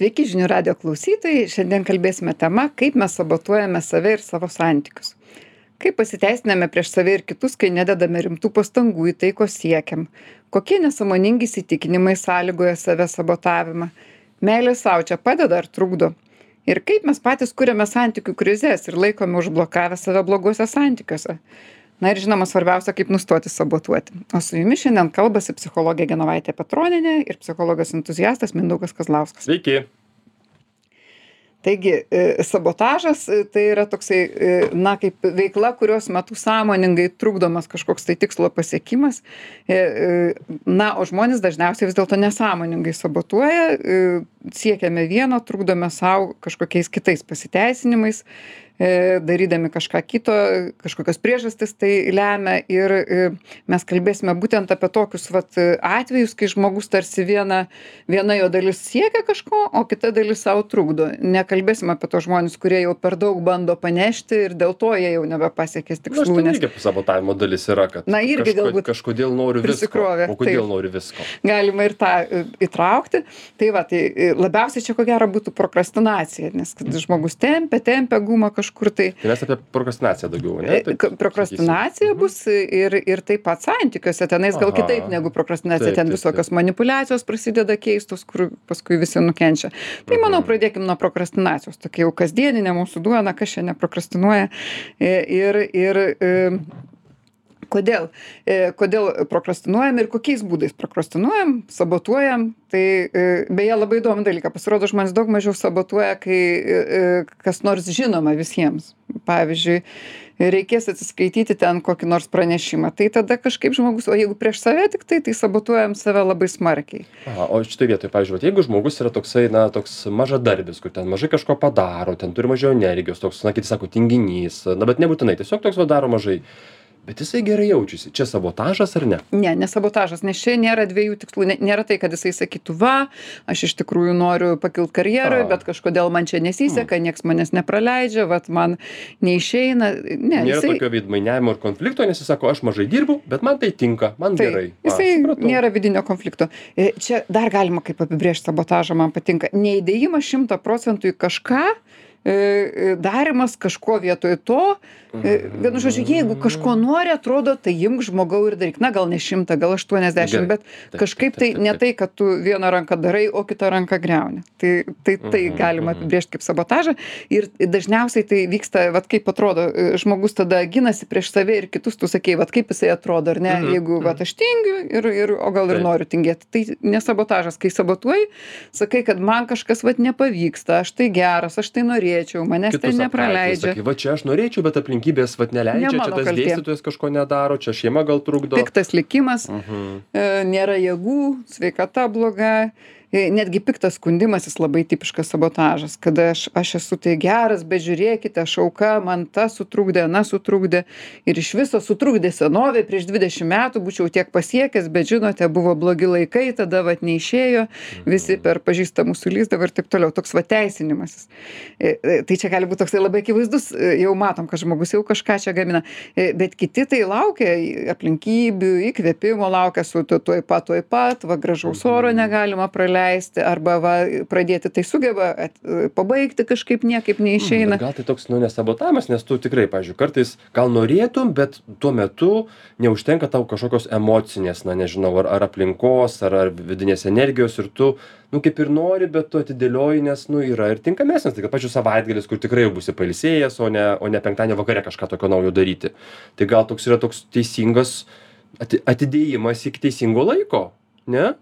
Sveiki žinių radio klausytojai. Šiandien kalbėsime tema, kaip mes sabotuojame save ir savo santykius. Kaip pasiteisiname prieš save ir kitus, kai nededame rimtų pastangų į tai, ko siekiam. Kokie nesamoningi įsitikinimai sąlygoja save sabotavimą. Meilė savo čia padeda ar trukdo. Ir kaip mes patys kūrėme santykių krizės ir laikome užblokavę save bloguose santykiuose. Na ir žinoma, svarbiausia, kaip nustoti sabotuoti. O su jumis šiandien kalbasi psichologė Genovaitė Petroninė ir psichologas entuziastas Mindaugas Kazlauskas. Sveiki. Taigi, e, sabotažas e, tai yra toksai, e, na, kaip veikla, kurios metu sąmoningai trukdomas kažkoks tai tikslo pasiekimas. Na, o žmonės dažniausiai vis dėlto nesąmoningai sabotuoja, siekiame vieno, trukdome savo kažkokiais kitais pasiteisinimais E, darydami kažką kito, kažkokios priežastis tai lemia ir e, mes kalbėsime būtent apie tokius vat, atvejus, kai žmogus tarsi viena, viena jo dalis siekia kažko, o kita dalis savo trukdo. Nekalbėsime apie tos žmonės, kurie jau per daug bando panešti ir dėl to jie jau nebepasiekės tikslų. Na, nes irgi sabotavimo dalis yra, kad na, irgi kažko, galbūt kažkodėl noriu visko. O kodėl taip, noriu visko? Galima ir tą e, įtraukti. Tai va, tai labiausiai čia ko gero būtų prokrastinacija, nes kad žmogus tempia, tempia gumą kažkur tai. Tai mes apie prokrastinaciją daugiau, ne? Taip, prokrastinacija sakysim. bus ir, ir taip pat santykiuose, tenais gal Aha. kitaip negu prokrastinacija, taip, ten visokios taip. manipulacijos prasideda keistos, kur paskui visi nukenčia. Tai mhm. manau, pradėkim nuo prokrastinacijos, tokia jau kasdieninė mūsų duona, kas čia neprokrastinuoja. Ir, ir, ir kodėl e, kodėl prokrastinuojam ir kokiais būdais prokrastinuojam sabotuojam. Tai e, beje labai įdomų dalyką. Pasirodo žmonės daug mažiau sabotuoja kai e, kas nors žinoma visiems. Pavyzdžiui reikės atsiskaityti ten kokį nors pranešimą. Tai tada kažkaip žmogus o jeigu prieš save tiktai tai sabotuojam save labai smarkiai. Aha o šitoj vietoj pavyzdžiui jeigu žmogus yra toksai na toks mažadarbis kur ten mažai kažko padaro ten turi mažiau energijos toks na kiti sako tinginys na bet nebūtinai tiesiog toks va daro mažai bet jisai gerai jaučiasi. Čia sabotažas ar ne? Ne ne sabotažas nes čia nėra dviejų tikslų. Ne nėra tai kad jisai sakytų va aš iš tikrųjų noriu pakilt karjeroj bet kažkodėl man čia nesiseka mm. nieks manęs nepraleidžia vat man neišeina. Ne nėra tokio veidmainiavimo ir konflikto nes jis sako aš mažai dirbu bet man tai tinka man tai gerai. Jisai nėra vidinio konflikto. E, čia dar galima kaip apibrėžt sabotažą man patinka. Neįdėjimas šimtą procentų į kažką E, e, darymas kažko vietoj to. E, vienu žodžiu, jeigu kažko nori, atrodo, tai imk žmogau ir daryk. Na, gal ne šimtą, gal aštuoniasdešimt, bet kažkaip tai ne tai, kad tu vieną ranką darai, o kitą ranką greuni. Tai tai, tai mhm, galima mhm. apibriežti kaip sabotažą. Ir dažniausiai tai vyksta, vad kaip atrodo, žmogus tada ginasi prieš save ir kitus, tu sakei, vad kaip jisai atrodo, ar ne, mhm, jeigu, vad aš tingiu, ir, ir, o gal ir noriu tingėti. Tai nesabotažas, kai sabotuoji, sakai, kad man kažkas, vad nepavyksta, aš tai geras, aš tai norėčiau, manęs tai nepraleidžia. Sakai, va čia aš norėčiau, bet aplinkybės vat neleidžia, ne čia tas kaltė. dėstytojas kažko nedaro, čia šeima gal trukdo. Piktas likimas, uh mhm. -huh. nėra jėgų, sveikata bloga E, netgi piktas skundimasis labai tipiškas sabotažas kada aš aš esu tai geras bet žiūrėkite aš auka man tas sutrukdė anas sutrukdė ir iš viso sutrukdė senovėj prieš dvidešim metų būčiau tiek pasiekęs bet žinote buvo blogi laikai tada vat neišėjo visi per pažįstamus sulįsdavo ir taip toliau toks va teisinimasis. E, e, tai čia gali būt toksai labai akivaizdus jau matom kad žmogus jau kažką čia gamina bet kiti tai laukia aplinkybių įkvėpimo laukia su tuoj pat tuoj pat va gražaus oro negalima praleist leisti arba va pradėti tai sugeba at pabaigti kažkaip niekaip neišeina. Gal tai toks nu ne sabotavimas nes tu tikrai pavyzdžiui kartais gal norėtum bet tuo metu neužtenka tau kažkokios emocinės na nežinau ar ar aplinkos ar ar vidinės energijos ir tu nu kaip ir nori bet tu atidėlioji nes nu yra ir tinkamesnis. Tai kad pavyzdžiui savaitgalis kur tikrai jau būsi pailsėjęs o ne o ne penktadienį vakare kažką tokio naujo daryti. Tai gal toks yra toks teisingas ati atidėjimas iki teisingo laiko ne?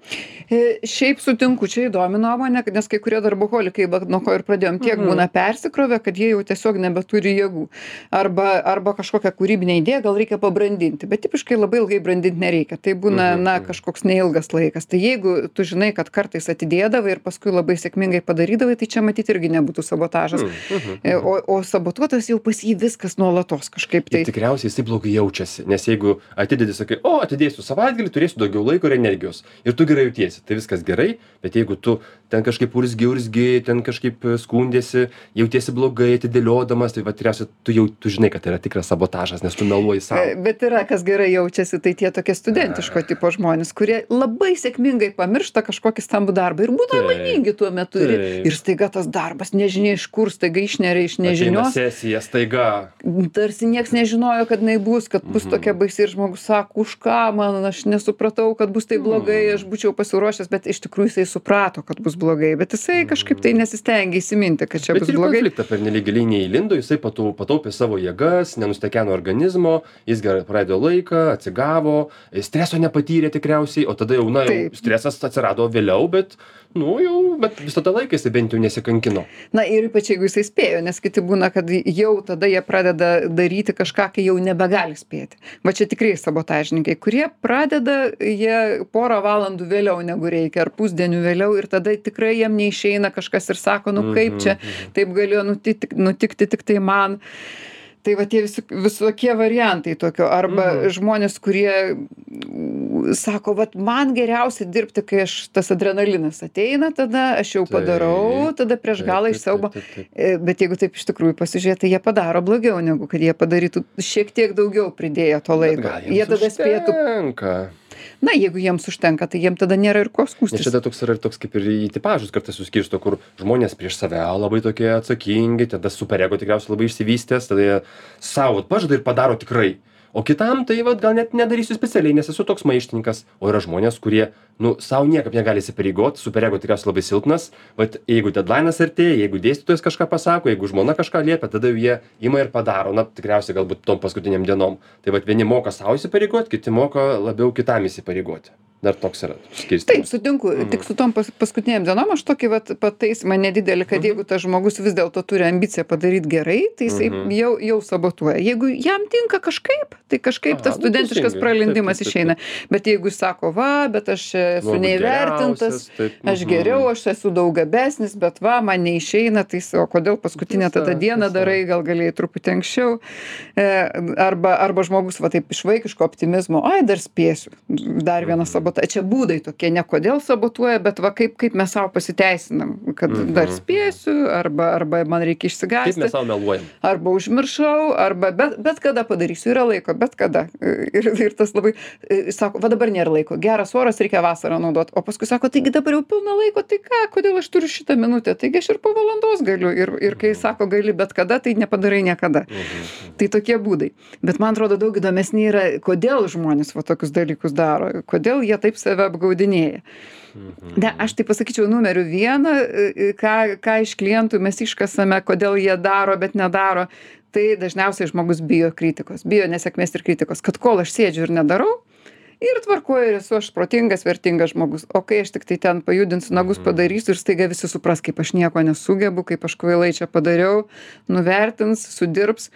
E, šiaip sutinku čia įdomi nuomonė nes kai kurie darboholikai nuo ko ir pradėjom tiek būna persikrovę kad jie jau tiesiog nebeturi jėgų. Arba arba kažkokią kūrybinę idėją gal reikia pabrandinti bet tipiškai labai ilgai brandint nereikia. Tai būna mhm, na mhm. kažkoks neilgas laikas. Tai jeigu tu žinai kad kartais atidėdavai ir paskui labai sėkmingai padarydavai tai čia matyt irgi nebūtų sabotažas. Mhm, e, o o sabotuotojas jau pas jį viskas nuolatos kažkaip tai tikriausiai jisai blogai jaučiasi nes jeigu atidedi sakai o atidėsiu savaitgalį turėsiu daugiau laiko ir energijos ir tu gerai jautiesi. Tai viskas gerai bet jeigu tu ten kažkaip urzgi urzgi ten kažkaip skundžiasi jautiesi blogai atidėliodamas tai va tikriausiai tu jau tu žinai kad tai yra tikras sabotažas nes tu meluoji sau. Bet yra, kas gerai jaučiasi, tai tie tokie studentiško tipo žmonės, kurie labai sėkmingai pamiršta kažkokį stambų darbą ir būna laimingi tuo metu. Ir, ir staiga tas darbas, nežinia iš kur, staiga išneria iš nežinios. sesija staiga. Tarsi nieks nežinojo kad jinai bus kad bus tokia baisi ir žmogus sako už ką man aš nesupratau kad bus taip blogai aš būčiau pasiruošęs bet iš tikrųjų jisai suprato kad bus blogai bet jisai kažkaip tai nesistengė įsiminti kad čia bus blogai. konfliktą pernelyg giliai neįlindo jisai patau pataupė savo jėgas nenustekeno organizmo jis gerai praleido laiką atsigavo streso nepatyrė tikriausiai o tada jau na jau stresas atsirado vėliau bet nu jau bet visą tą laiką jisai bent jau nesikankino. Na ir ypač jeigu jisai spėjo nes kiti būna kad jau tada jie pradeda daryti kažką kai jau nebegali spėti. Va čia tikrieji sabotažininkai kurie pradeda jie porą valandų vėliau negu reikia ar pusdieniu vėliau ir tada tikrai jiem neišeina kažkas ir sako nu kaip čia taip galėjo nutik nutikti tiktai man. Tai va tie visi visokie variantai tokio. Arba žmonės kurie mm, sako vat man geriausia dirbti kai aš tas adrenalinas ateina tada aš jau padarau Taip, tada prieš galą taip, iš siaubo taip, taip, E, bet jeigu taip iš tikrųjų pasižiūrėt tai jie padaro blogiau negu kad jie padarytų šiek tiek daugiau pridėję to laiko. jie tada spėtų užtenka. Na jeigu jiems užtenka tai jiem tada nėra ir ko skųstis čia dar toks yra ir toks kaip ir į tipažus kartais suskirsto, kur žmonės prieš save labai tokie atsakingi, tada superego tikriausiai labai išsivystęs, tada jie savo pažada ir padaro tikrai. O kitam tai vat, gal net nedarysiu specialiai, nes esu toks maištininkas. O yra žmonės, kurie, nu, savo niekaip negali įsipareigoti, superego tikriausiai labai silpnas, bet jeigu deadline'as artėja, jeigu dėstytojas kažką pasako, jeigu žmona kažką liepia, tada jau jie ima ir padaro, na, tikriausiai galbūt tom paskutiniam dienom. Tai vat vieni moka savo įsipareigoti, kiti moka labiau kitam įsipareigoti. Dar toks yra taip skirstymas. sutinku tik su tom pas paskutinėm dienom aš tokį vat pataisymą nedidelį kad jeigu tas žmogus vis dėlto turi ambiciją padaryt gerai tai jisai jau jau sabotuoja jeigu jam tinka kažkaip tai kažkaip tas nu, studentiškas pralindimas Taip, taip, taip, išeina bet jeigu jis sako va bet aš čia esu neįvertintas taip, aš mhm. geriau aš esu daug gabesnis bet va man neišeina tai o kodėl paskutinę tada dieną darai gal galėjai truputį anksčiau e, arba arba žmogus va taip iš vaikiško optimizmo ai dar spėsiu dar vieną Mhm. sabotą čia būdai tokie ne kodėl sabotuoja bet va kaip kaip mes sau pasiteisinam kad dar Mhm. spėsiu arba arba man reikia Kaip išsigąsti mes savo meluojam? arba užmiršau arba bet bet kada padarysiu yra laiko bet kada ir ir tas labai e, sako va dabar nėra laiko geras oras reikia vasarą naudot. O paskui sako taigi dabar jau pilna laiko tai ką kodėl aš turiu šitą minutę? Taigi aš ir po valandos galiu. Ir ir kai sako gali bet kada tai nepadarai niekada. Tai tokie būdai. Bet man atrodo daug įdomesni yra kodėl žmonės va tokius dalykus daro. Kodėl jie taip save apgaudinėja. Ne aš tai pasakyčiau numeriu vieną e, ką ką iš klientų mes iškasame kodėl jie daro bet nedaro. Tai dažniausiai žmogus bijo kritikos bijo nesėkmės ir kritikos kad kol aš sėdžiu ir nedarau ir tvarkoj ir esu aš protingas vertingas žmogus. O kai aš tiktai ten pajudinsiu nagus padarysiu ir staiga visi supras kaip aš nieko nesugebu kaip aš kvailai čia padariau nuvertins sudirbs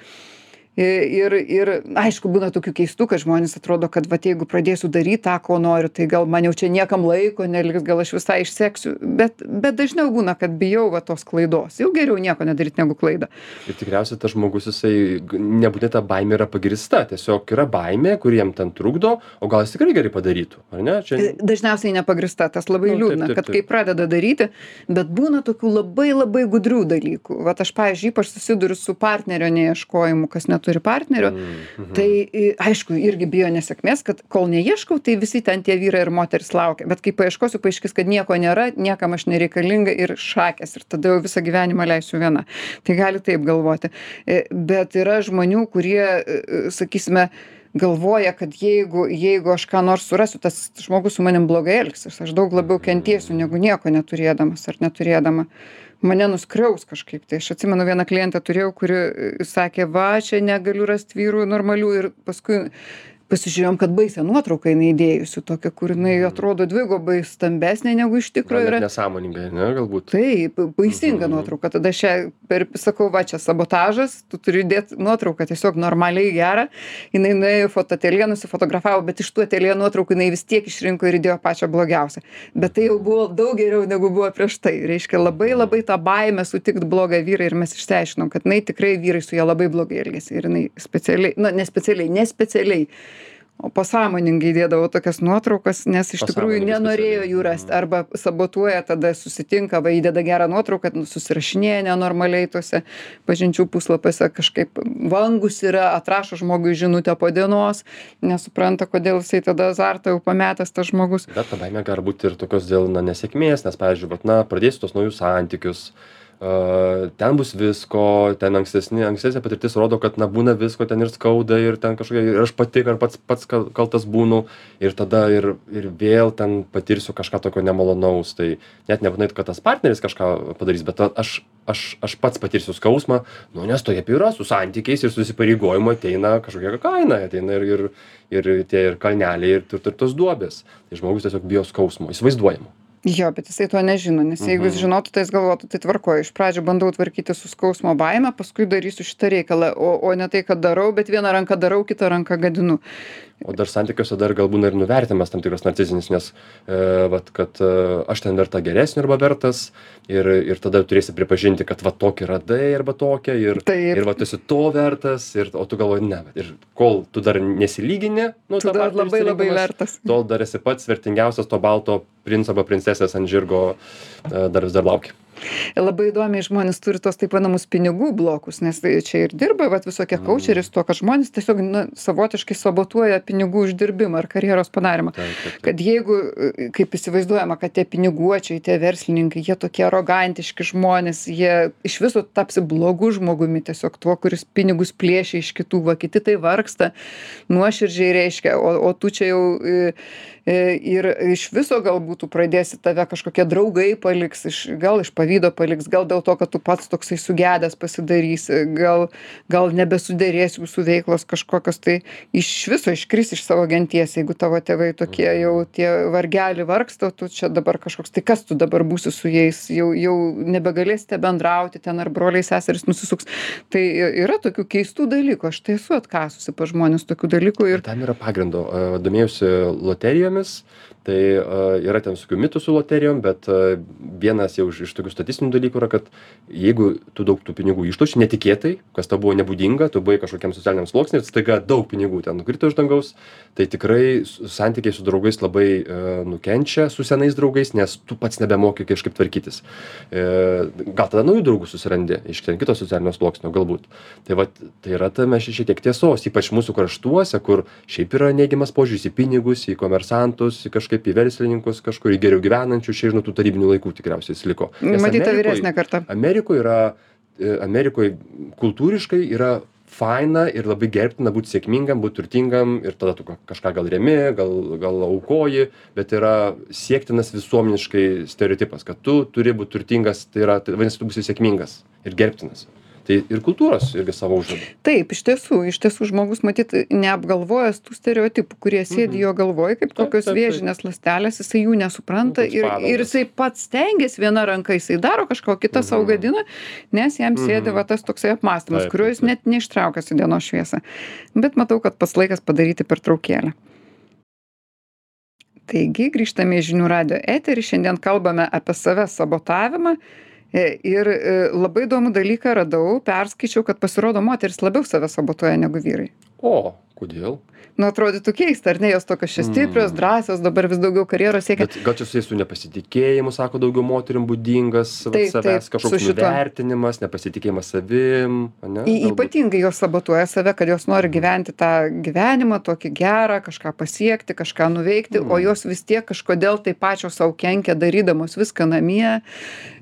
ir ir aišku būna tokių keistų kad žmonės atrodo kad vat jeigu pradėsiu daryt tą ko noriu tai gal man jau čia niekam laiko neliks gal aš visai išseksiu. Bet bet dažniau būna kad bijau va tos klaidos. Jau geriau nieko nedaryt negu klaidą. Ir tikriausiai tas žmogus, jisai nebūtinai ta baimė yra pagrista, tiesiog yra baimė, kuri jam ten trukdo, o gal jis tikrai gerai padarytų, ar ne? Čia... Dažniausiai nepagrįsta tas labai Nu, taip, liūdna taip, kad kai pradeda daryti bet būna tokių labai labai gudrių dalykų. Vat aš pavyzdžiui ypač susiduriu su partnerio neieškojimu kas neturi partnerio Mhm. tai aišku irgi bijo nesėkmės kad kol neieškau tai visi ten tie vyrai ir moterys laukia. Bet kai paieškosiu paaiškės kad nieko nėra niekam aš nereikalinga ir šakės ir tada jau visą gyvenimą leisiu viena. Tai gali taip galvoti. E, bet yra žmonių kurie e, e, sakysime galvoja kad jeigu jeigu aš ką nors surasiu tas žmogus su manim blogai elgsis. Aš daug labiau kentėsiu negu nieko neturėdamas ar neturėdama mane nuskriaus kažkaip tai. Aš atsimenu vieną klientę turėjau kuri e, sakė va čia negaliu rast vyrų normalių. Ir paskui pasižiūrėjom kad baisią nuotrauką jinai įdėjusi tokią kur jinai atrodo dvigubai stambesnė negu iš tikro yra. nesąmoningai, ne, galbūt. taip baisinga Mhm. nuotrauka. Tada aš ją per sakau va čia sabotažas tu turi įdėt nuotrauką tiesiog normaliai gerą. Jinai nuėjo į fotoateljė nusifotografavo bet iš tų ateljė nuotraukų jinai vis tiek išrinko ir įdėjo pačią blogiausią. Bet tai jau buvo daug geriau negu buvo prieš tai. Reiškia labai labai tą baimę sutikt blogą vyrą ir mes išsiaiškinom kad jinai tikrai vyrai su ja labai blogai elgiasi ir jinai specialiai na ne specialiai ne specialiai o pasąmoningai dėdavo tokias nuotraukas nes iš tikrųjų nenorėjo jų rast arba sabotuoja tada susitinka va įdeda gerą nuotrauką nu susirašinėja nenormaliai tuose pažinčių puslapiuose kažkaip vangūs yra atrašo žmogui žinutę po dienos nesupranta kodėl jisai tada azartą jau pametęs tas žmogus. Bet ta baimė gali būt ir tokios dėl na nesėkmės nes pavyzdžiui vat na pradėsiu tuos naujus santykius a ten bus visko ten ankstesni ankstesnė patirtis rodo kad na būna visko ten ir skauda ir ten kažkokia ir aš pati ar pats pats kal kaltas būnu ir tada ir ir vėl ten patirsiu kažką tokio nemalonaus tai net nebūtinai kad tas partneris kažką padarys bet aš aš aš pats patirsiu skausmą nu nes taip yra su santykiais ir su įsipareigojimu ateina kažkokia kaina ateina ir ir ir tie ir kalneliai ir ir tos duobės. Tai žmogus tiesiog bijo skausmo įsivaizduojamo jo bet jisai to nežino nes jeigu jis žinotų tai jis galvotų tai tvarkoj iš pradžių bandau tvarkytis su skausmo baime paskui darysiu šitą reikalą o o ne tai kad darau bet viena ranka darau kita ranka gadinu o dar santykiuose dar gal būna ir nuvertinimas tam tikras narcizinis nes e vat kad e aš ten verta geresnio arba vertas ir ir tada turėsi pripažinti kad va tokį radai arba tokią ir Taip. ir va tu esi to vertas ir o tu galvoji ne ir kol tu dar nesilygini nu tu dar partnerį labai labai vertas tol dar esi pats vertingiausias to balto princo arba princesės ant žirgo e dar vis dar lauki labai įdomiai žmonės turi tuos taip vadinamus pinigų blokus nes čia ir dirba vat visokie kaučeriai su tuo kad žmonės tiesiog na savotiškai sabotuoja pinigų uždirbimą ar karjeros padarymą. Taip taip taip. Kad jeigu kaip įsivaizduojama kad tie piniguočiai tie verslininkai jie tokie arogantiški žmonės jie iš viso tapsi blogu žmogumi tiesiog tuo kuris pinigus plėšia iš kitų va kiti tai vargsta nuoširdžiai reiškia o o tu čia jau ir iš viso galbūt tu pradėsi tave kažkokie draugai paliks iš gal iš pavydo paliks gal dėl to kad tu pats toksai sugedęs pasidarysi gal gal nebesuderės jūsų veiklos kažkokios tai iš viso iškris iš savo genties jeigu tavo tėvai tokie jau tie vargeli vargsta tu čia dabar kažkoks tai kas tu dabar būsi su jais jau jau nebegalėsite bendrauti ten ar broliai seserys nusisuks. Tai yra tokių keistų dalykų aš tai esu atkasusi pas žmones tokių dalykų ir tam yra pagrindo a domėjausi famous tai yra ten visokių mitų su loterijom bet vienas jau iš iš tokių statistinių dalykų yra kad jeigu tu daug tų pinigų išloši netikėtai kas tau buvo nebūdinga tu buvai kažkokiam socialiniam sluoksny ir staiga daug pinigų ten nukrito iš dangaus tai tikrai santykiai su draugais labai nukenčia su senais draugais nes tu pats nebemoki kažkaip tvarkytis. E gal tada naujų draugų susirandi iš ten kito socialinio sluoksnio galbūt. Tai vat tai yra tame šiek tiek tiesos ypač mūsų kraštuose kur šiaip yra neigiamas požiūris į pinigus į komersantus į kažkaip į verslininkus kažkur į geriau gyvenančius čia iš nuo tų tarybinių laikų tikriausiai jis liko. Nes matyt ta vyresnė karta. Amerikoj yra e, amerikoj kultūriškai yra faina ir labai gerbtina būt sėkmingam būt turtingam ir tada tu ka kažką gal remi gal gal aukoji bet yra siektinas visuomeniškai stereotipas kad tu turi būt turtingas tai yra tai vadinasi tu būsi sėkmingas ir gerbtinas tai ir kultūros irgi savo uždeda taip iš tiesų iš tiesų žmogus matyt neapgalvojęs tų stereotipų kurie sėdi jo galvoj kaip kokios vėžinės ląstelės jisai jų nesupranta ir ir jisai pats stengiasi viena ranka jisai daro kažką o kita sau gadina nes jam sėdi va tas toksai apmąstymas kurio jis net neištraukęs į dienos šviesą bet matau kad pats laikas padaryti pertraukėlę. Taigi grįžtame į žinių radijo eterį šiandien kalbame apie savęs sabotavimą ir e labai įdomų dalyką radau perskaičiau kad pasirodo moterys labiau save sabotuoja negu vyrai. O kodėl? Nu atrodytų keista ar ne jos tokios čia stiprios drąsios dabar vis daugiau karjeros siekia. Bet gal čia susiję su nepasitikėjimu sako daugiau moterim būdingas vat savęs kažkoks nuvertinimas nepasitikėjimas savim ane Y ypatingai jos sabotuoja save kad jos nori gyventi tą gyvenimą tokį gerą kažką pasiekti kažką nuveikti o jos vis tiek kažkodėl tai pačios sau kenkia darydamos viską namie.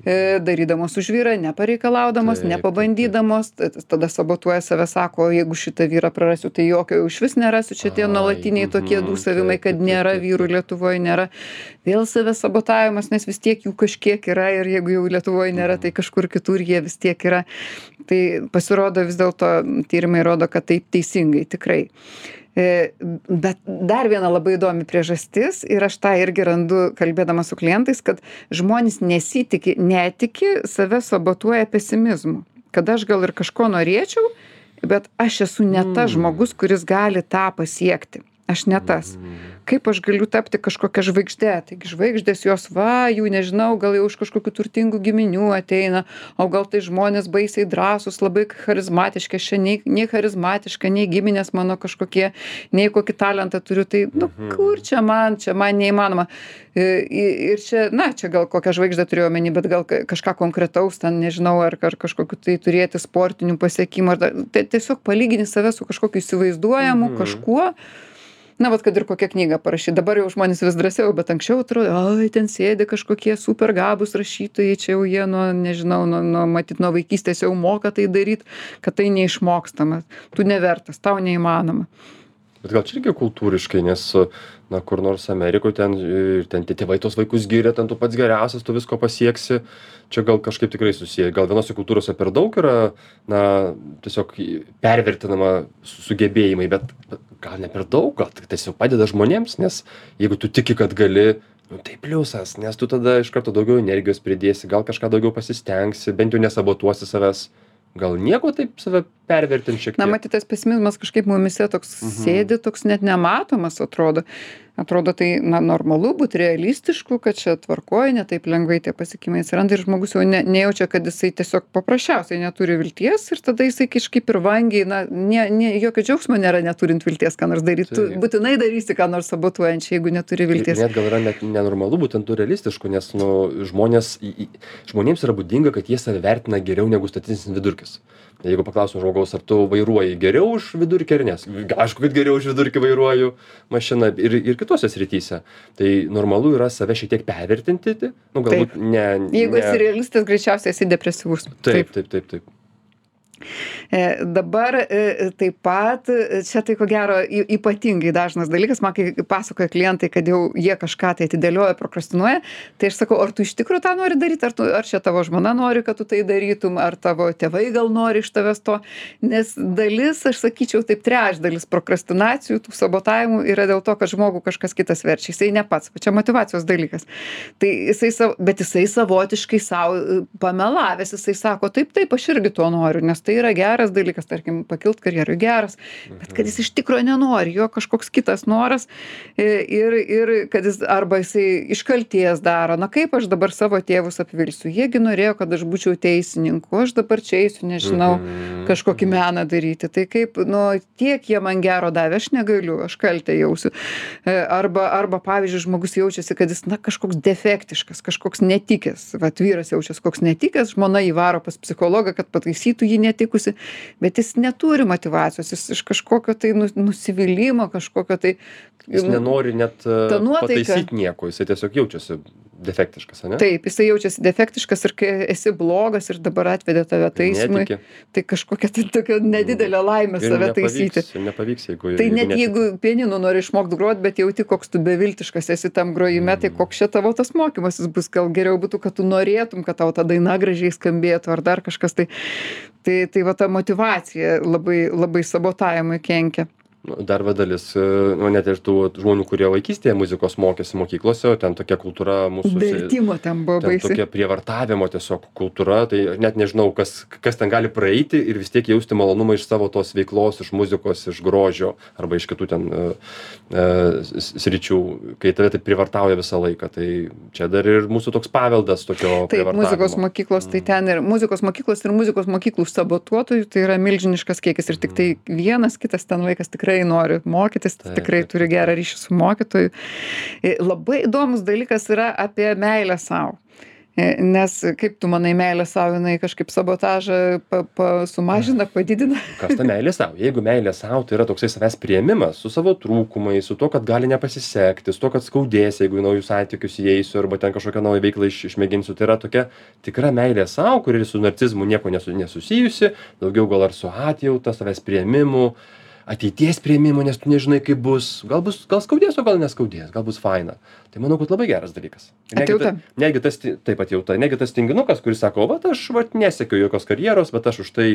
e darydamos už vyrą nepareikalaudamos nepabandydamos tada sabotuoja save sako o jeigu šitą vyrą prarasiu tai jokio jau išvis nerasiu čia tie Ai, nuolatiniai tokie mhm, dūsavimai kad nėra vyrų lietuvoj nėra. Vėl savęs sabotavimas nes vis tiek jų kažkiek yra ir jeigu jau lietuvoj nėra tai kažkur kitur jie vis tiek yra. Tai pasirodo vis dėlto tyrimai rodo kad taip teisingai tikrai. e bet dar viena labai įdomi priežastis ir aš tą irgi randu kalbėdama su klientais kad žmonės nesitiki netiki save sabotuoja pesimizmu. Kad aš gal ir kažko norėčiau bet aš esu ne tas žmogus kuris gali tą pasiekti. Aš ne tas kaip aš galiu tapti kažkokia žvaigžde? Taigi žvaigždės jos va jų nežinau gal jau iš kažkokių turtingų giminių ateina o gal tai žmonės baisiai drąsūs labai charizmatiški aš čia nei nei charizmatiška nei giminės mano kažkokie nei kokį talentą turiu tai nu kur čia man čia man neįmanoma. I ir čia na čia gal kokią žvaigždę turiu omeny bet gal kažką konkretaus ten nežinau ar ar kažkokių tai turėti sportinių pasiekimų ar dar tai tiesiog palygini save su kažkokiu įsivaizduojamu kažkuo na vat kad ir kokią knygą parašyt dabar jau žmonės vis drąsiau bet anksčiau atrodė ai ten sėdi kažkokie super gabūs rašytojai čia jau jie nuo nežinau nuo nuo matyt nuo vaikystės jau moka tai daryt kad tai neišmokstama. Tu nevertas tau neįmanoma bet gal čia irgi kultūriškai nes na kur nors amerikoj ten ir ten tie tėvai tuos vaikus giria ten tu pats geriausias tu visko pasieksi. Čia gal kažkaip tikrai susiję. Gal vienose kultūrose per daug yra na tiesiog pervertinama sugebėjimai bet gal ne per daug gal tai tiesiog padeda žmonėms nes jeigu tu tiki kad gali nu tai pliusas nes tu tada iš karto daugiau energijos pridėsi gal kažką daugiau pasistengsi bent jau nesabotuosi savęs gal nieko taip save pervertint šiek na tiek? matyt tas pesimizmas kažkaip mumyse toks sėdi toks net nematomas atrodo atrodo tai na normalu būt realistišku kad čia tvarkoj ne taip lengvai tie pasiekimai atsiranda ir žmogus jau ne nejaučia kad jisai tiesiog paprasčiausiai neturi vilties ir tada jisai kažkaip ir vangiai na ne ne jokio džiaugsmo nėra neturint vilties ką nors daryt. Tu būtinai darysi ką nors sabotuojančio jeigu neturi vilties. net gal yra net nenormalu būt ant tų realistiškų nes nu žmonės į į žmonėms yra būdinga kad jie save vertina geriau negu statistinis vidurkis jeigu paklaustum žmogaus ar tu vairuoji geriau už vidurkį ar ne aišku kad geriau už vidurkį vairuoju mašiną ir ir kitose srityse. Tai normalu yra save šiek tiek pervertinti nu galbūt ne jeigu ne esi realistas greičiausiai esi depresyvus. Taip. taip taip taip dabar e, taip pat e, čia tai ko gero ypatingai dažnas dalykas, man kai pasakoja klientai, kad jau jie kažką tai atidėlioja, prokrastinuoja, tai aš sakau, ar tu iš tikrųjų tą nori daryti, ar, tu, ar čia tavo žmona nori, kad tu tai darytum, ar tavo tėvai gal nori iš tavęs to, nes dalis, aš sakyčiau, taip trečdalis prokrastinacijų, tų sabotavimų yra dėl to, kad žmogų kažkas kitas verčia, jisai ne pats, čia motivacijos dalykas. Tai jisai, bet jisai savotiškai savo pamelavęs, jisai sako, taip, taip, aš irgi to noriu, nes tai yra geras dalykas, tarkim, pakilt karjerui geras, bet kad jis iš tikrųjų nenori, jo kažkoks kitas noras e, ir, ir kad jis arba jisai iškalties daro, na kaip aš dabar savo tėvus apvilsiu, jiegi norėjo, kad aš būčiau teisininku, aš dabar čia eisiu, nežinau, Mhm. kažkokį meną daryti, tai kaip, nu, tiek jie man gero davė, aš negaliu, aš kaltę jausiu. E, Arba, arba pavyzdžiui, žmogus jaučiasi, kad jis, na, kažkoks defektiškas, kažkoks netikęs, va, vyras jaučiasi koks netikęs, žmona įvaro pas psichologą, kad pataisytų jį netikusi, bet jis neturi motivacijos, jis iš kažkokio tai nu- nusivylimo, kažkokio tai... jis nenori net nuotaika- pataisyt nieko jisai tiesiog jaučiasi defektiškas ane Taip, jisai jaučiasi defektiškas ir kai esi blogas ir dabar atvedė tave taisymui, tai kažkokia tai tokia nedidelė laimė ir save nepavyks, taisyti. nepavyks jeigu Tai net netiki. jeigu pieninu nori išmokti grot, bet jauti, koks tu beviltiškas esi tam grojime, tai koks čia tavo tas mokymasis bus, gal geriau būtų, kad tu norėtum, kad tau ta daina gražiai skambėtų ar dar kažkas tai. Tai, tai va ta motivacija labai, labai sabotavimui kenkia. Nu, dar va dalis, e, nu, net ir tų žmonių, kurie vaikystėje muzikos mokėsi mokyklose, o ten tokia kultūra mūsų. Vertimo ten buvo baisi. tokia prievartavimo tiesiog kultūra, tai net nežinau, kas, kas ten gali praeiti ir vis tiek jausti malonumą iš savo tos veiklos, iš muzikos, iš grožio arba iš kitų ten uh, uh, sričių, kai tave taip prievartauja visą laiką. Tai čia dar ir mūsų toks paveldas tokio Taip, muzikos mokyklos, tai ten ir muzikos mokyklos ir muzikos mokyklų sabotuotojų, tai yra milžiniškas kiekis ir tik tai vienas kitas ten vaikas tikrai nori mokytis, tikrai turi gerą ryšį su mokytoju. E, Labai įdomus dalykas yra apie meilę savo. Nes kaip tu manai, meilė savo, jinai kažkaip sabotažą pa, pa, sumažina, padidina. Kas ta meilė savo? Jeigu meilė savo, tai yra toksai savęs prieimimas su savo trūkumais, su to, kad gali nepasisekti, su to, kad skaudės, jeigu į naujus santykius įeisiu arba ten kažkokią naują veiklą iš, išmėginsiu. Tai yra tokia tikra meilė savo, kuri su narcizmu nieko nesu, nesusijusi, daugiau gal ar su atjauta, savęs prieimimu, ateities prieimimu, nes tu nežinai, kaip bus. Gal, bus, gal skaudės, o gal neskaudės, gal bus faina. Tai manau, kad labai geras dalykas. Negi, ta, negi tas, taip atjauta, negi tas tinginukas, kuris sako, va, aš va, nesiekiu jokios karjeros, bet aš už tai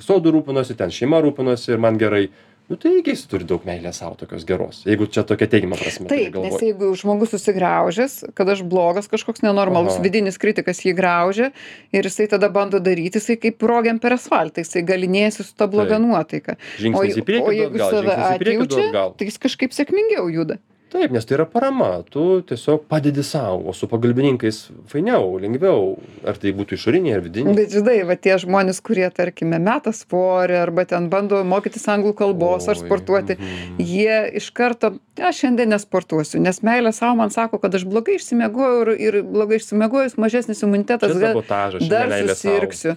sodų rūpinosi, ten šeima rūpinosi ir man gerai. Nu tai irgi jis turi daug meilės savo tokios geros. Jeigu čia tokia teigiama prasme. turi Taip, nes galvoj. jeigu žmogus susigraužęs, kad aš blogas, kažkoks nenormalus Aha. vidinis kritikas jį graužia ir jisai tada bando daryti, jisai kaip rogiam per asfaltą, jisai galinėjasi su ta bloga nuotaika. Žingsnis į priekį, o jeigu atgal, save atjaučia, tai jis kažkaip sėkmingiau juda. Taip nes tai yra parama. Tu tiesiog padedi sau o su pagalbininkais fainiau lengviau. Ar tai būtų išoriniai ar vidiniai? Bet žinai va tie žmonės kurie tarkime meta svorį arba ten bando mokytis anglų kalbos ar sportuoti mhm. jie iš karto aš šiandien nesportuosiu nes meilė sau man sako kad aš blogai išsimiegojau ir ir blogai išsimiegojus mažesnis imunitetas gal dar susirgsiu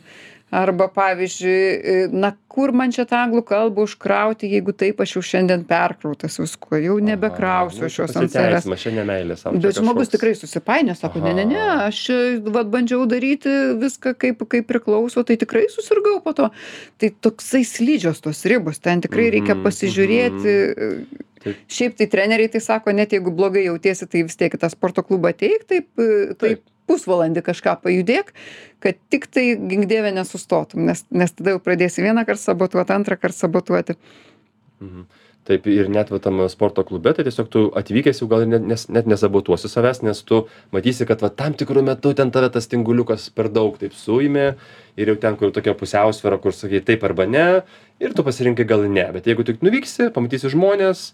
arba pavyzdžiui na kur man čia tą anglų kalbą užkrauti jeigu taip aš jau šiandien perkrautas viskuo jau nebekrausiu aš nu, jos ant savęs Bet žmogus tikrai susipainioja, sako, ne, ne, ne, aš čia, vat, bandžiau daryti viską kaip, kaip priklauso, tai tikrai susirgau po to. Tai toksai slidžios tos ribos, ten tikrai reikia Mhm, pasižiūrėti. Taip. Šiaip tai treneriai tai sako, net jeigu blogai jautiesi, tai vis tiek į tą sporto klubą ateik, taip, taip, Taip. Pusvalandį kažką pajudėk, kad tik tai gingdėvė nesustotum, nes, nes tada jau pradėsi vieną kartą sabotuoti, antrą kartą sabotuoti. Mhm. Taip ir net va tam sporto klube, tai tiesiog tu atvykęs jau gal net, nes, net nesabotuosi savęs, nes tu matysi, kad va tam tikrų metu ten tave tas tinguliukas per daug taip suimė ir jau ten, kur tokia pusiausvėra, kur sakai taip arba ne, ir tu pasirinkai gal ne, bet jeigu tik nuvyksi, pamatysi žmonės,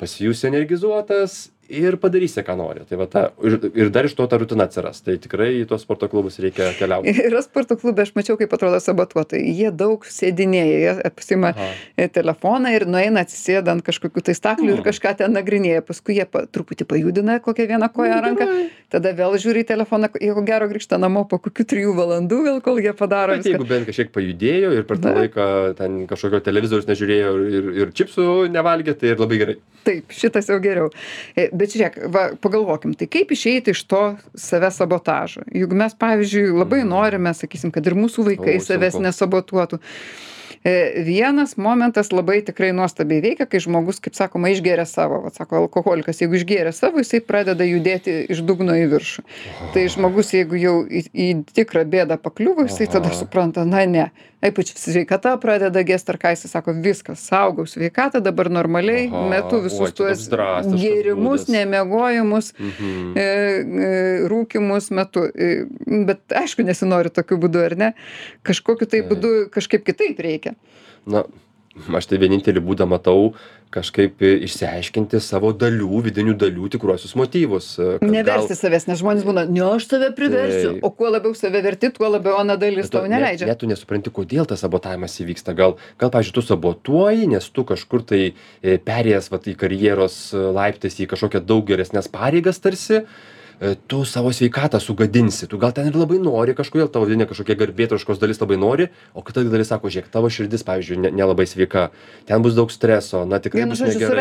pasijusi energizuotas ir padarysi, ką nori. Tai va ta, ir, ir dar iš to ta rutina atsiras. Tai tikrai į tuos sporto klubus reikia keliauti. Yra sporto klube, aš mačiau, kaip atrodo sabotuotojai. Jie daug sėdinėja, jie apsima Aha. e, telefoną ir nueina atsisėda ant kažkokių tai staklių ir Mm. kažką ten nagrinėja. Paskui jie pa, truputį pajudina kokią vieną koją Nu, ranką, tada vėl žiūri į telefoną, jie ko gero grįžta namo po kokių trijų valandų, gal kol jie padaro Bet jeigu bent kažkiek pajudėjo ir per tą laiką ten kažkokio televizoriaus nežiūrėjo ir, ir čipsų nevalgė, tai ir labai gerai. Taip, šitas jau geriau. Bet žiūrėk, va, pagalvokim, tai kaip išeiti iš to savęs sabotažo? Juk mes, pavyzdžiui, labai norime, sakysim, kad ir mūsų vaikai savęs nesabotuotų. E, Vienas momentas labai tikrai nuostabiai veikia, kai žmogus, kaip sakoma, išgeria savo, va, sako alkoholikas, jeigu išgeria savo, jisai pradeda judėti iš dugno į viršų. Tai žmogus, jeigu jau į, į tikrą bėdą pakliuvo, jisai tada supranta, na ne, ypač sveikata pradeda gesti, ar ką jisai sako, viskas, saugau sveikatą, dabar normaliai metu visus čia tuos gėrimus, nemiegojimus, Mhm. e, e, rūkimus metu. E, Bet aišku, nesinori tokiu būdu, ar ne? Kažkokiu tai būdu, kažkaip kitaip reikia. Na, aš tai vienintelį būdą matau kažkaip išsiaiškinti savo dalių, vidinių dalių tikruosius motyvus. kad Neversti savęs, nes žmonės būna, ne, aš save priversiu, Taip. o kuo labiau save verti, tuo labiau ana dalis tau neleidžia. Net, net tu nesupranti, kodėl tas sabotavimas įvyksta. Gal, gal pavyzdžiui, tu sabotuoji, nes tu kažkur tai e, perėjęs vat, į karjeros e, laiptais į kažkokią daug geresnės pareigas tarsi, e, tu savo sveikatą sugadinsi. Tu gal ten ir labai nori, kažkodėl tavo vidinė kažkokia garbėtroškos dalis labai nori, o kita dalis sako, žiūrėk, tavo širdis, pavyzdžiui, ne- nelabai sveika, ten bus daug streso, na tikrai Vienu bus negerai.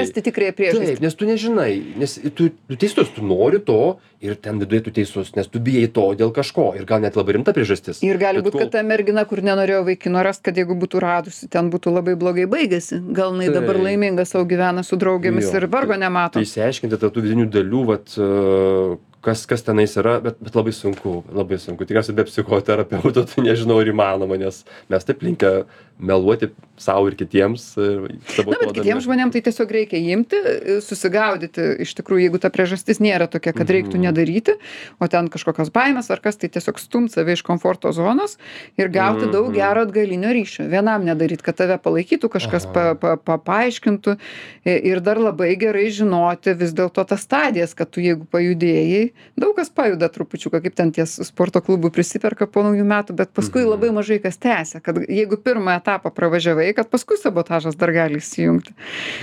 Taip, nes tu nežinai, nes tu, tu teisus, tu nori to ir ten viduje tu teisus, nes tu bijai to dėl kažko ir gal net labai rimta priežastis. Ir gali būti, kad ta mergina, kur nenorėjo vaikino rast, kad jeigu būtų radusi, ten būtų labai blogai baigėsi. Gal jinai dabar laiminga savo gyvena su draugėmis Jo, ir vargo tai- nemato. Tai išsiaiškinti tarp tų vidinių dalių, vat, e, kas, kas tenais yra, bet, bet labai sunku, labai sunku. Tikriausiai be psichoterapeuto tai nežinau, ar įmanoma, nes mes taip linkę meluoti savo ir kitiems. Ir Na, bet kitiems žmonėms tai tiesiog reikia imti, susigaudyti iš tikrųjų, jeigu ta priežastis nėra tokia, kad reiktų Mhm. nedaryti, o ten kažkokios baimės ar kas, tai tiesiog stumt save iš komforto zonos ir gauti daug Mhm. gero atgalinio ryšio. Vienam nedaryt, kad tave palaikytų, kažkas pa, pa, pa, paaiškintų I- ir dar labai gerai žinoti vis dėlto tas stadijas, kad tu jeigu pajudėjai, daug kas pajuda trupučiuką, kaip ten ties sporto klubų prisiperka po naujų metų, bet paskui Mhm. labai mažai kas tęsia, kad jeigu pirmą etapą pravažiavai, kad paskui sabotažas dar gali įsijungti.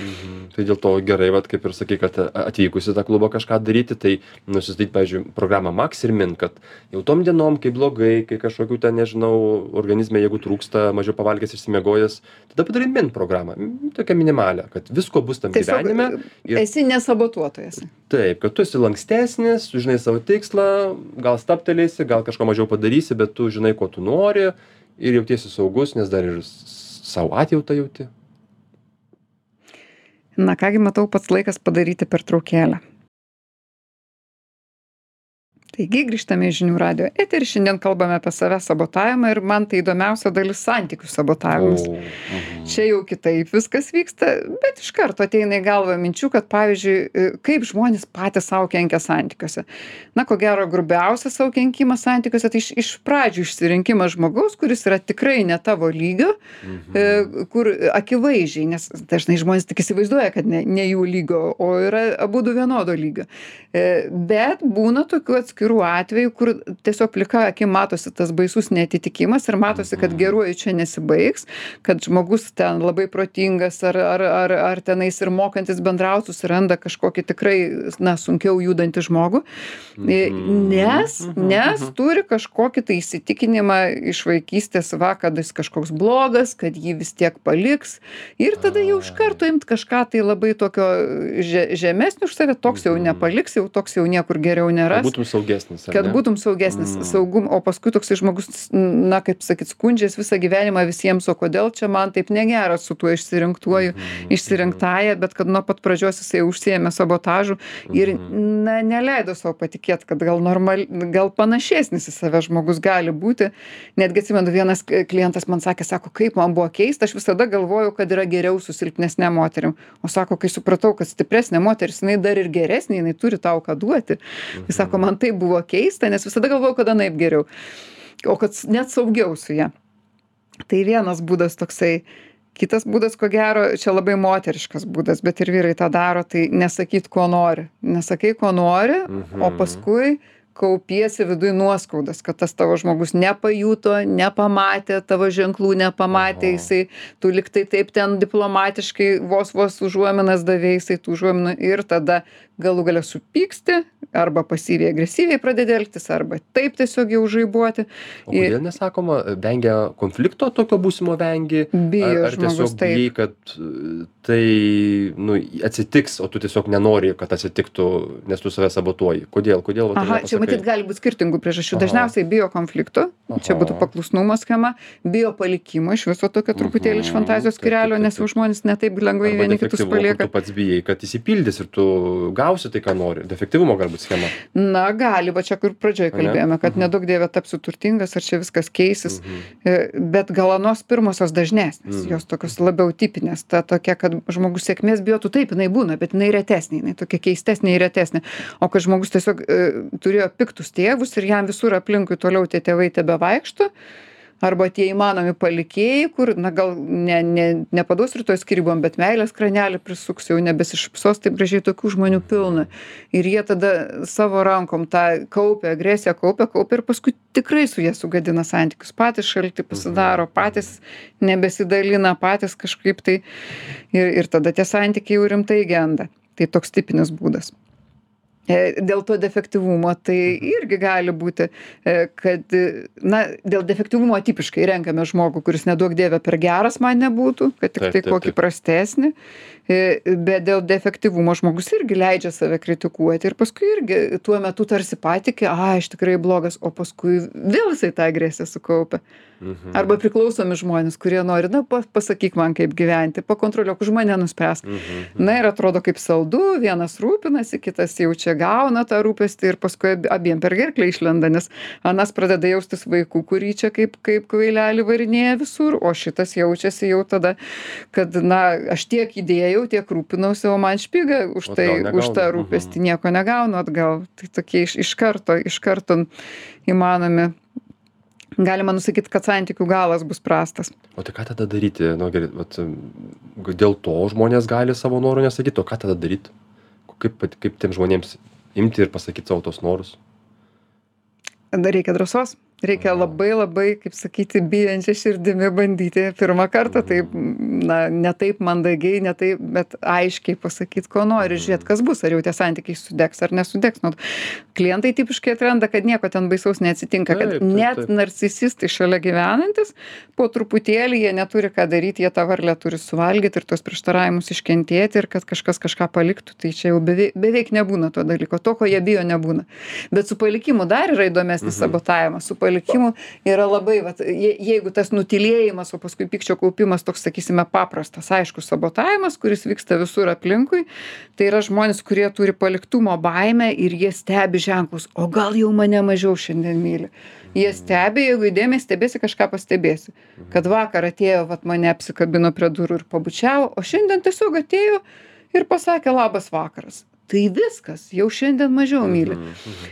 Mhm. Tai dėl to gerai, vat, kaip ir sakai, kad atvykus į tą klubą kažką daryti, tai nusistatyti, pavyzdžiui, programą Max ir Min, kad jau tom dienom, kai blogai, kai kažkokių ten, nežinau, organizme, jeigu trūksta, mažiau pavalgęs, išsimiegojęs, tada padarai Min programą, tokią minimalę, kad visko bus tam gyvenime. ir- esi nesabotuotojas. Taip, kad tu esi lankstesnis, tu žinai savo tikslą, gal staptelėsi, gal kažko mažiau padarysi, bet tu žinai, ko tu nori ir jautiesi saugus, nes dar ir savo atjautą jauti. Na kągi, matau, pats laikas padaryti pertraukėlę. Taigi grįžtame į žinių radio eterį, šiandien kalbame apie savęs sabotavimą ir man tai įdomiausia dalis santykių sabotavimas. Mhm. Čia jau kitaip viskas vyksta, bet iš karto ateina į galvą minčių, kad pavyzdžiui, e, kaip žmonės patys savo kenkia santykiuose. Na, ko gero, grubiausias savo kenkimas santykiuose, tai iš, iš pradžių išsirinkimas žmogaus, kuris yra tikrai ne tavo lygio, mhm. kur akivaizdžiai, nes dažnai žmonės tik įsivaizduoja, kad ne, ne jų lygio, o yra abu du vienodo lygio. E, bet būna tokių atskirų atskirų atvejų kur tiesiog plika akim matosi tas baisus neatitikimas ir matosi kad geruoju čia nesibaigs kad žmogus ten labai protingas ar ar ar ar tenais ir mokantis bendraut susiranda kažkokį tikrai na sunkiau judantį žmogų. E, nes nes turi kažkokį tai įsitikinimą iš vaikystės va kad jis kažkoks blogas kad jį vis tiek paliks ir tada jau iš karto imt kažką tai labai tokio že žemesnio už save toks jau nepaliks jau toks jau niekur geriau neras saugesnis. Kad būtum saugesnis, mm. saugum, o paskui toksai žmogus, na, kaip sakyt, skundžiasi visą gyvenimą visiems, o kodėl čia man taip negera su tuo išsirinktuoju, mm. išsirinktąją, bet kad nuo pat pradžios jisai užsiemė sabotažų ir, mm. na, neleido savo patikėti, kad gal, normal, gal panašesnis į save žmogus gali būti. Netgi atsimenu, vienas klientas man sakė, sako, kaip man buvo keista, aš visada galvojau, kad yra geriau su silpnesnė moterim. O sako, kai supratau, kad stipresnė moteris, jinai dar ir geresnė, jinai turi tau ką duoti. Jis sako, man taip buvo keista, nes visada galvojau, kad anaip geriau. O kad net saugiau su ja. Tai vienas būdas toksai. Kitas būdas, ko gero, čia labai moteriškas būdas, bet ir vyrai tą daro, tai nesakyt, ko nori. Nesakai, ko nori, mhm. o paskui kaupiesi viduj nuoskaudas, kad tas tavo žmogus nepajuto, nepamatė, tavo ženklų nepamatė, jisai, tu liktai taip ten diplomatiškai vos vos užuominas davėjai, jisai tų užuominų ir tada galų gale supyksti arba pasyviai agresyviai pradedi elgtis arba taip tiesiog jau žaibuoti o kodėl nesakoma vengia konflikto tokio būsimo vengi? Bijo ar, ar žmogus tiesiog bijai kad e, tai nu atsitiks o tu tiesiog nenori kad atsitiktų nes tu save sabotuoji? Kodėl? Kodėl aha čia matyt gali būt skirtingų priežasčių. Dažniausiai bijo konflikto čia būtų paklusnumo schema. Bijo palikimo iš viso tokio truputėlį iš Mhm. fantazijos skyrelio nes jau žmonės ne taip lengvai vieni kitus palieka. pats bijai kad išsipildys ir tu gausi tai ką nori. Defektyvumo galbūt schema. Na gali. Va čia kur pradžioj kalbėjome kad Mhm. neduok dieve tapsiu turtingas ar čia viskas keisis. Mhm. E, bet gal anos pirmosios dažnesnės. Mhm. jos tokios labiau tipinės. Ta tokia kad žmogus sėkmės bijotų taip jinai būna bet jinai retesnė jinai tokia keistesnė ir retesnė. O kad žmogus tiesiog e, turėjo piktus tėvus ir jam visur aplinkui toliau tie tėvai tebevaikšto. Arba tie įmanomi palikėjai kur na gal ne ne nepaduos rytoj skyrybom bet meilės kranelį prisuks jau nebesišypsos taip gražiai tokių žmonių pilna. Ir jie tada savo rankom tą kaupia agresiją kaupia kaupia ir paskui tikrai su ja sugadina santykius. Patys šalti pasidaro patys nebesidalina patys kažkaip tai. Ir ir tada tie santykiai jau rimtai genda. Tai toks tipinis būdas Dėl to defektyvumo tai irgi gali būti, e, kad, e, na, dėl defektyvumo tipiškai renkame žmogų, kuris nedaug dievė per geras man nebūtų, kad tik Taip, tai taip, kokį prastesnį, E, bet dėl defektyvumo žmogus irgi leidžia save kritikuoti ir paskui irgi tuo metu tarsi patikė, a, aš tikrai blogas, o paskui vėl jisai tą agresiją sukaupia. Mhm. Arba priklausomi žmonės, kurie nori, na, pa- pasakyk man, kaip gyventi, pakontroliuok už mane nuspręsk. Mhm. Na ir atrodo kaip saldu, vienas rūpinasi, kitas jau čia gauna tą rūpestį ir paskui ab- abiem per gerklę išlenda, nes anas pradeda jaustis vaikų, kurį čia kaip, kaip kvailelį varinėja visur, o šitas jaučiasi jau tada, kad, na, aš tiek įdėjau, tiek rūpinausi, o man špiga už tai, už tą rūpestį nieko negaunu atgal. Tai tokie iš, iš karto, iš karto įmanomi. Galima nusakyti, kad santykių galas bus prastas. o tai ką tada daryti nu gerai vat dėl to žmonės gali savo norų nesakyt o ką tada daryt kaip kaip tiems žmonėms imti ir pasakyt savo tuos norus Dar reikia drąsos. Reikia labai labai, kaip sakyti, bijančia širdimi bandyti pirmą kartą, taip, na, ne taip mandagiai, ne taip, bet aiškiai pasakyti, ko nori, žiūrėt, kas bus, ar jau tie santykiai sudegs ar nesudegs. Nu, klientai tipiškai atranda, kad nieko ten baisaus neatsitinka, kad net narcisistai šalia gyvenantis, po truputėlį jie neturi ką daryti, jie tą varlę turi suvalgyti ir tos prieštaravimus iškentėti ir kad kažkas kažką paliktų, tai čia jau beveik, beveik nebūna to dalyko, to, ko jie bijo, nebūna. Bet su palikimu dar yra įdomesnis Mhm. sabotavimas. Su palikimų yra labai vat je jeigu tas nutylėjimas o paskui pykčio kaupimas toks sakysime paprastas aiškus sabotavimas kuris vyksta visur aplinkui tai yra žmonės kurie turi paliktumo baimę ir jie stebi ženklus o gal jau mane mažiau šiandien myli. Jie stebi jeigu įdėmiai stebėsi kažką pastebėsi. Kad vakar atėjo vat mane apsikabino prie durų ir pabučiavo o šiandien tiesiog atėjo ir pasakė labas vakaras tai viskas jau šiandien mažiau myli.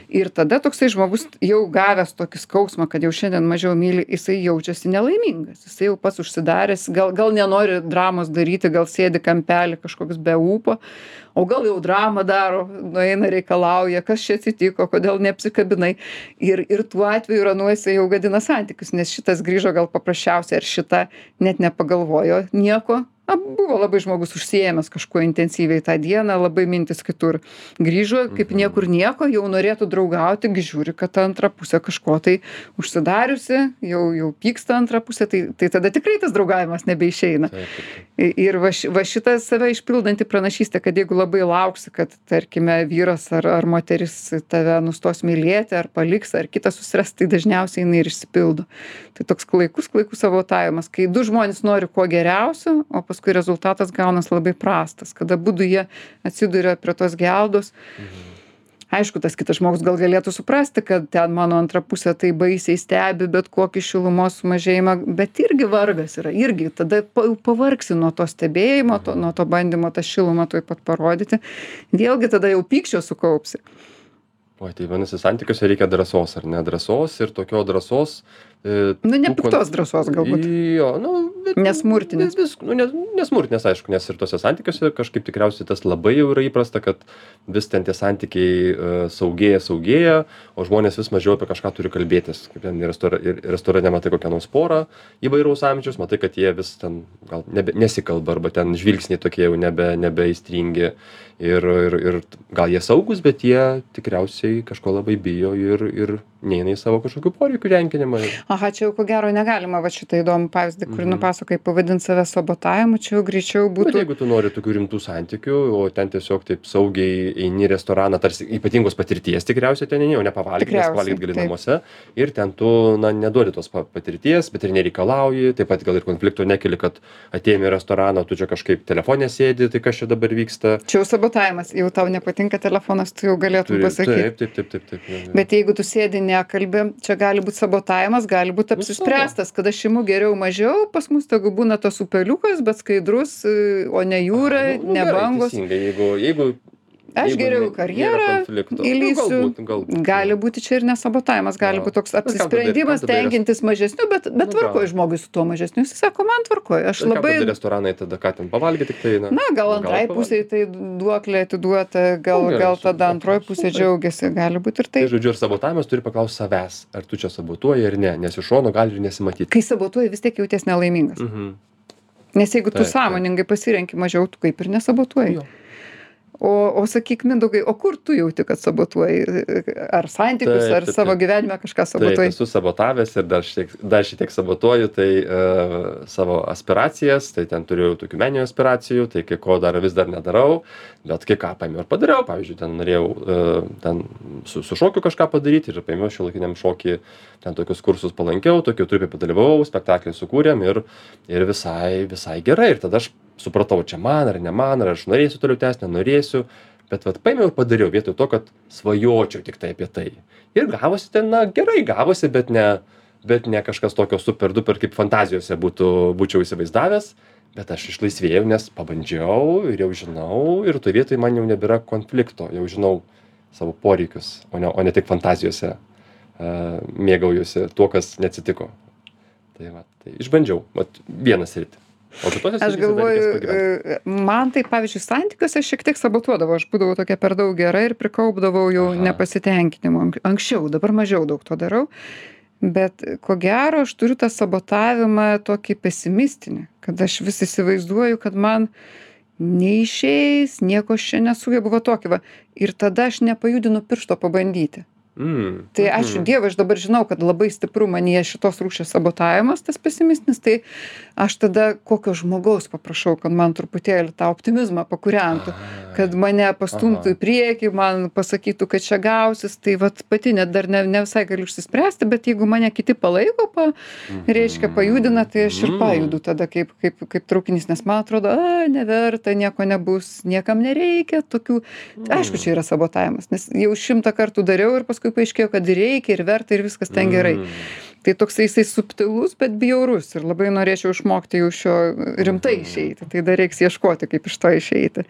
ir tada toksai žmogus jau gavęs tokį skausmą kad jau šiandien mažiau myli jisai jaučiasi nelaimingas. Jisai jau pats užsidaręs gal gal nenori dramos daryti gal sėdi kampely kažkoks be ūpo o gal jau dramą daro nueina reikalauja kas čia atsitiko kodėl neapsikabinai. Ir ir tuo atveju ir anuo jisai jau gadina santykius nes šitas grįžo gal paprasčiausiai ar šita net nepagalvojo nieko na buvo labai žmogus užsiėmęs kažkuo intensyviai tą dieną labai mintys kitur grįžo kaip niekur nieko jau norėtų draugauti gi žiūri kad ta antra pusė kažko tai užsidariusi jau jau pyksta antra pusė tai tai tada tikrai tas draugavimas nebeišeina. Ir va ši va šita save išpildanti pranašystė kad jeigu labai lauksi kad tarkime vyras ar ar moteris tave nustos mylėti ar paliks ar kitą susiras tai dažniausiai jinai ir išsipildo. Tai toks klaikus klaikus sabotavimas kai du žmonės nori kuo geriausio o paskui rezultatas gaunas labai prastas kad abudu jie atsiduria prie tos geldos. Aišku tas kitas žmogus gal galėtų suprasti kad ten mano antra pusė taip baisiai stebi bet kokį šilumos sumažėjimą bet irgi vargas yra irgi tada pa pavargsi nuo to stebėjimo to nuo to bandymo tą šilumą tuoj pat parodyti. Vėlgi tada jau pykčio sukaupsi. Oi tai vadinasi santykiuose reikia drąsos ar ne? Drąsos ir tokio drąsos e, nu ne tų kon- piktos drąsos galbūt Jo, nu, bet, Nesmurtinės. Vis, nu, ne, nesmurtinės, aišku, nes ir tose santykiuose kažkaip tikriausiai tas labai jau yra įprasta, kad vis ten tie santykiai uh, saugėja, saugėja, o žmonės vis mažiau apie kažką turi kalbėtis. Kaip ten restora, restorane matai kokią nors porą įvairaus amžiaus, matai, kad jie vis ten gal nebe, nesikalba arba ten žvilgsniai tokie jau nebe, nebeįstringi. Ir, ir, ir gal jie saugus, bet jie tikriausiai kažko labai bijo ir, ir neina į savo kažkokių poreikių tenkinimą. Aha čia jau ko gero negalima va šitą įdomų pavyzdį kurį nupasakojai pavadint save sabotavimu čia jau greičiau būtų jeigu tu nori tokių rimtų santykių, o ten tiesiog taip saugiai eini į restoraną, tarsi ypatingos patirties tikriausiai ten eini, o ne pavalgyti, nes pavalgyti gali namuose. Ir ten tu, na, neduodi tos pa- patirties, bet ir nereikalauji, taip pat gal ir konflikto nekeli, kad atėjai į restoraną, tu čia kažkaip telefonė sėdi, tai kas čia dabar vyksta. čia jau sabotavimas jau tau nepatinka telefonas tu jau galėtum pasakyt Taip, taip, taip, taip. taip. bet jeigu tu sėdi nekalbi čia gali būt sabotavimas gali būt Nu, apsispręstas kad aš imu geriau mažiau pas mus tegu būna tas upeliukas bet skaidrus e, o ne jūra Nu, nu, ne bangos. Jeigu, jeigu, aš geriau į karjerą. Nu, įlįsiu gali būti čia ir ne sabotavimas gali būt toks tada- apsisprendimas tenkintis mažesniu bet bet Nu, tvarkoj žmogui su tuo mažesniu jisai sako man tvarkoj aš Tai labai restoranai tada ką ten pavalgyti tik tai, na. na gal antrai pavalgyt. pusei tai duoklė atiduota gal Nu, gal tada antroj pusė džiaugiasi gali būt ir Tai taip žodžiu, ir sabotavimas turi paklausti savęs, ar tu čia sabotuoji ar ne, nes iš šono gali ir nesimatyti. kai sabotuoji vis tiek jauties nelaimingas Mhm. nes jeigu tu sąmoningai pasirenki mažiau tu kaip ir nesabotuoji Jo. O o sakyk mindaugai o kur tu jauti kad sabotuoji? Ar santykius ar savo gyvenime kažką sabotuoji? esu sabotavęs ir dar šiek, dar šiek tiek sabotuoju, tai uh, savo aspiracijas, tai ten turiu tokių meninių aspiracijų, tai kai ko dar vis dar nedarau, bet kai ką paėmiau ir padariau, pavyzdžiui, ten norėjau uh, ten su, su šokiu kažką padaryti ir paėmiau šiuolaikiniam šokį, ten tokius kursus palankiau, tokių trupė padalyvavau, spektaklį sukūrėm ir, ir visai, visai gerai. Ir tada aš supratau, čia man ar ne man, ar aš norėsiu toliau tęsti, nenorėsiu. Bet vat paėmiau ir padariau vietoj to, kad svajočiau tik tai apie tai. Ir gavosi ten, na, gerai gavosi, bet ne, bet ne kažkas tokio super duper kaip fantazijose būtų, būčiau įsivaizdavęs. Bet aš išlaisvėjau, nes pabandžiau ir jau žinau, ir toje vietoje man jau nebėra konflikto, jau žinau savo poreikius, o ne, o ne tik fantazijose uh, mėgaujuosi tuo, kas neatsitiko. Tai va, tai išbandžiau, vat vienas rytį. O kitose aš galvoju e, man tai pavyzdžiui santykiuose šiek tiek sabotuodavo. Aš būdavau tokia per daug gera ir prikaupdavau jau Aha. nepasitenkinimo. Ank- anksčiau dabar mažiau daug to darau. Bet ko gero aš turiu tą sabotavimą tokį pesimistinį kad aš vis įsivaizduoju kad man neišeis nieko aš čia nesugebu. Va tokį va. Ir tada aš nepajudinu piršto pabandyti Mm, tai ačiū mhm. dievui aš dabar žinau kad labai stipru manyje šitos rūšies sabotavimas tas pesimistinis tai aš tada kokio žmogaus paprašau kad man truputėlį tą optimizmą pakūrentų A, kad mane pastumtų į priekį man pasakytų kad čia gausis tai vat pati net dar ne ne visai galiu išsispręsti bet jeigu mane kiti palaiko pa reiškia pajudina tai aš ir pajudu tada kaip kaip kaip traukinys nes man atrodo a neverta nieko nebus niekam nereikia tokių. Aišku čia yra sabotavimas nes jau šimtą kartų dariau ir paskui paaiškėjo kad reikia ir verta ir viskas ten gerai. Tai toksai jisai subtilus bet bjaurus ir labai norėčiau išmokti jau šio rimtai išeiti. Tai dar reiks ieškoti kaip iš to išeiti.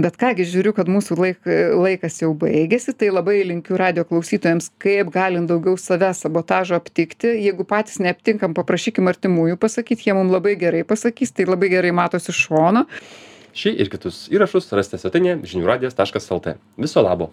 Bet ką gi žiūriu kad mūsų laik laikas jau baigėsi tai labai linkiu radijo klausytojams kaip galint daugiau savęs sabotažo aptikti. Jeigu patys neaptinkam paprašykim artimųjų pasakyt jie mum labai gerai pasakys tai labai gerai matosi šono. Šį ir kitus įrašus rasite svetainėje žinių radijas taškas lt. Viso labo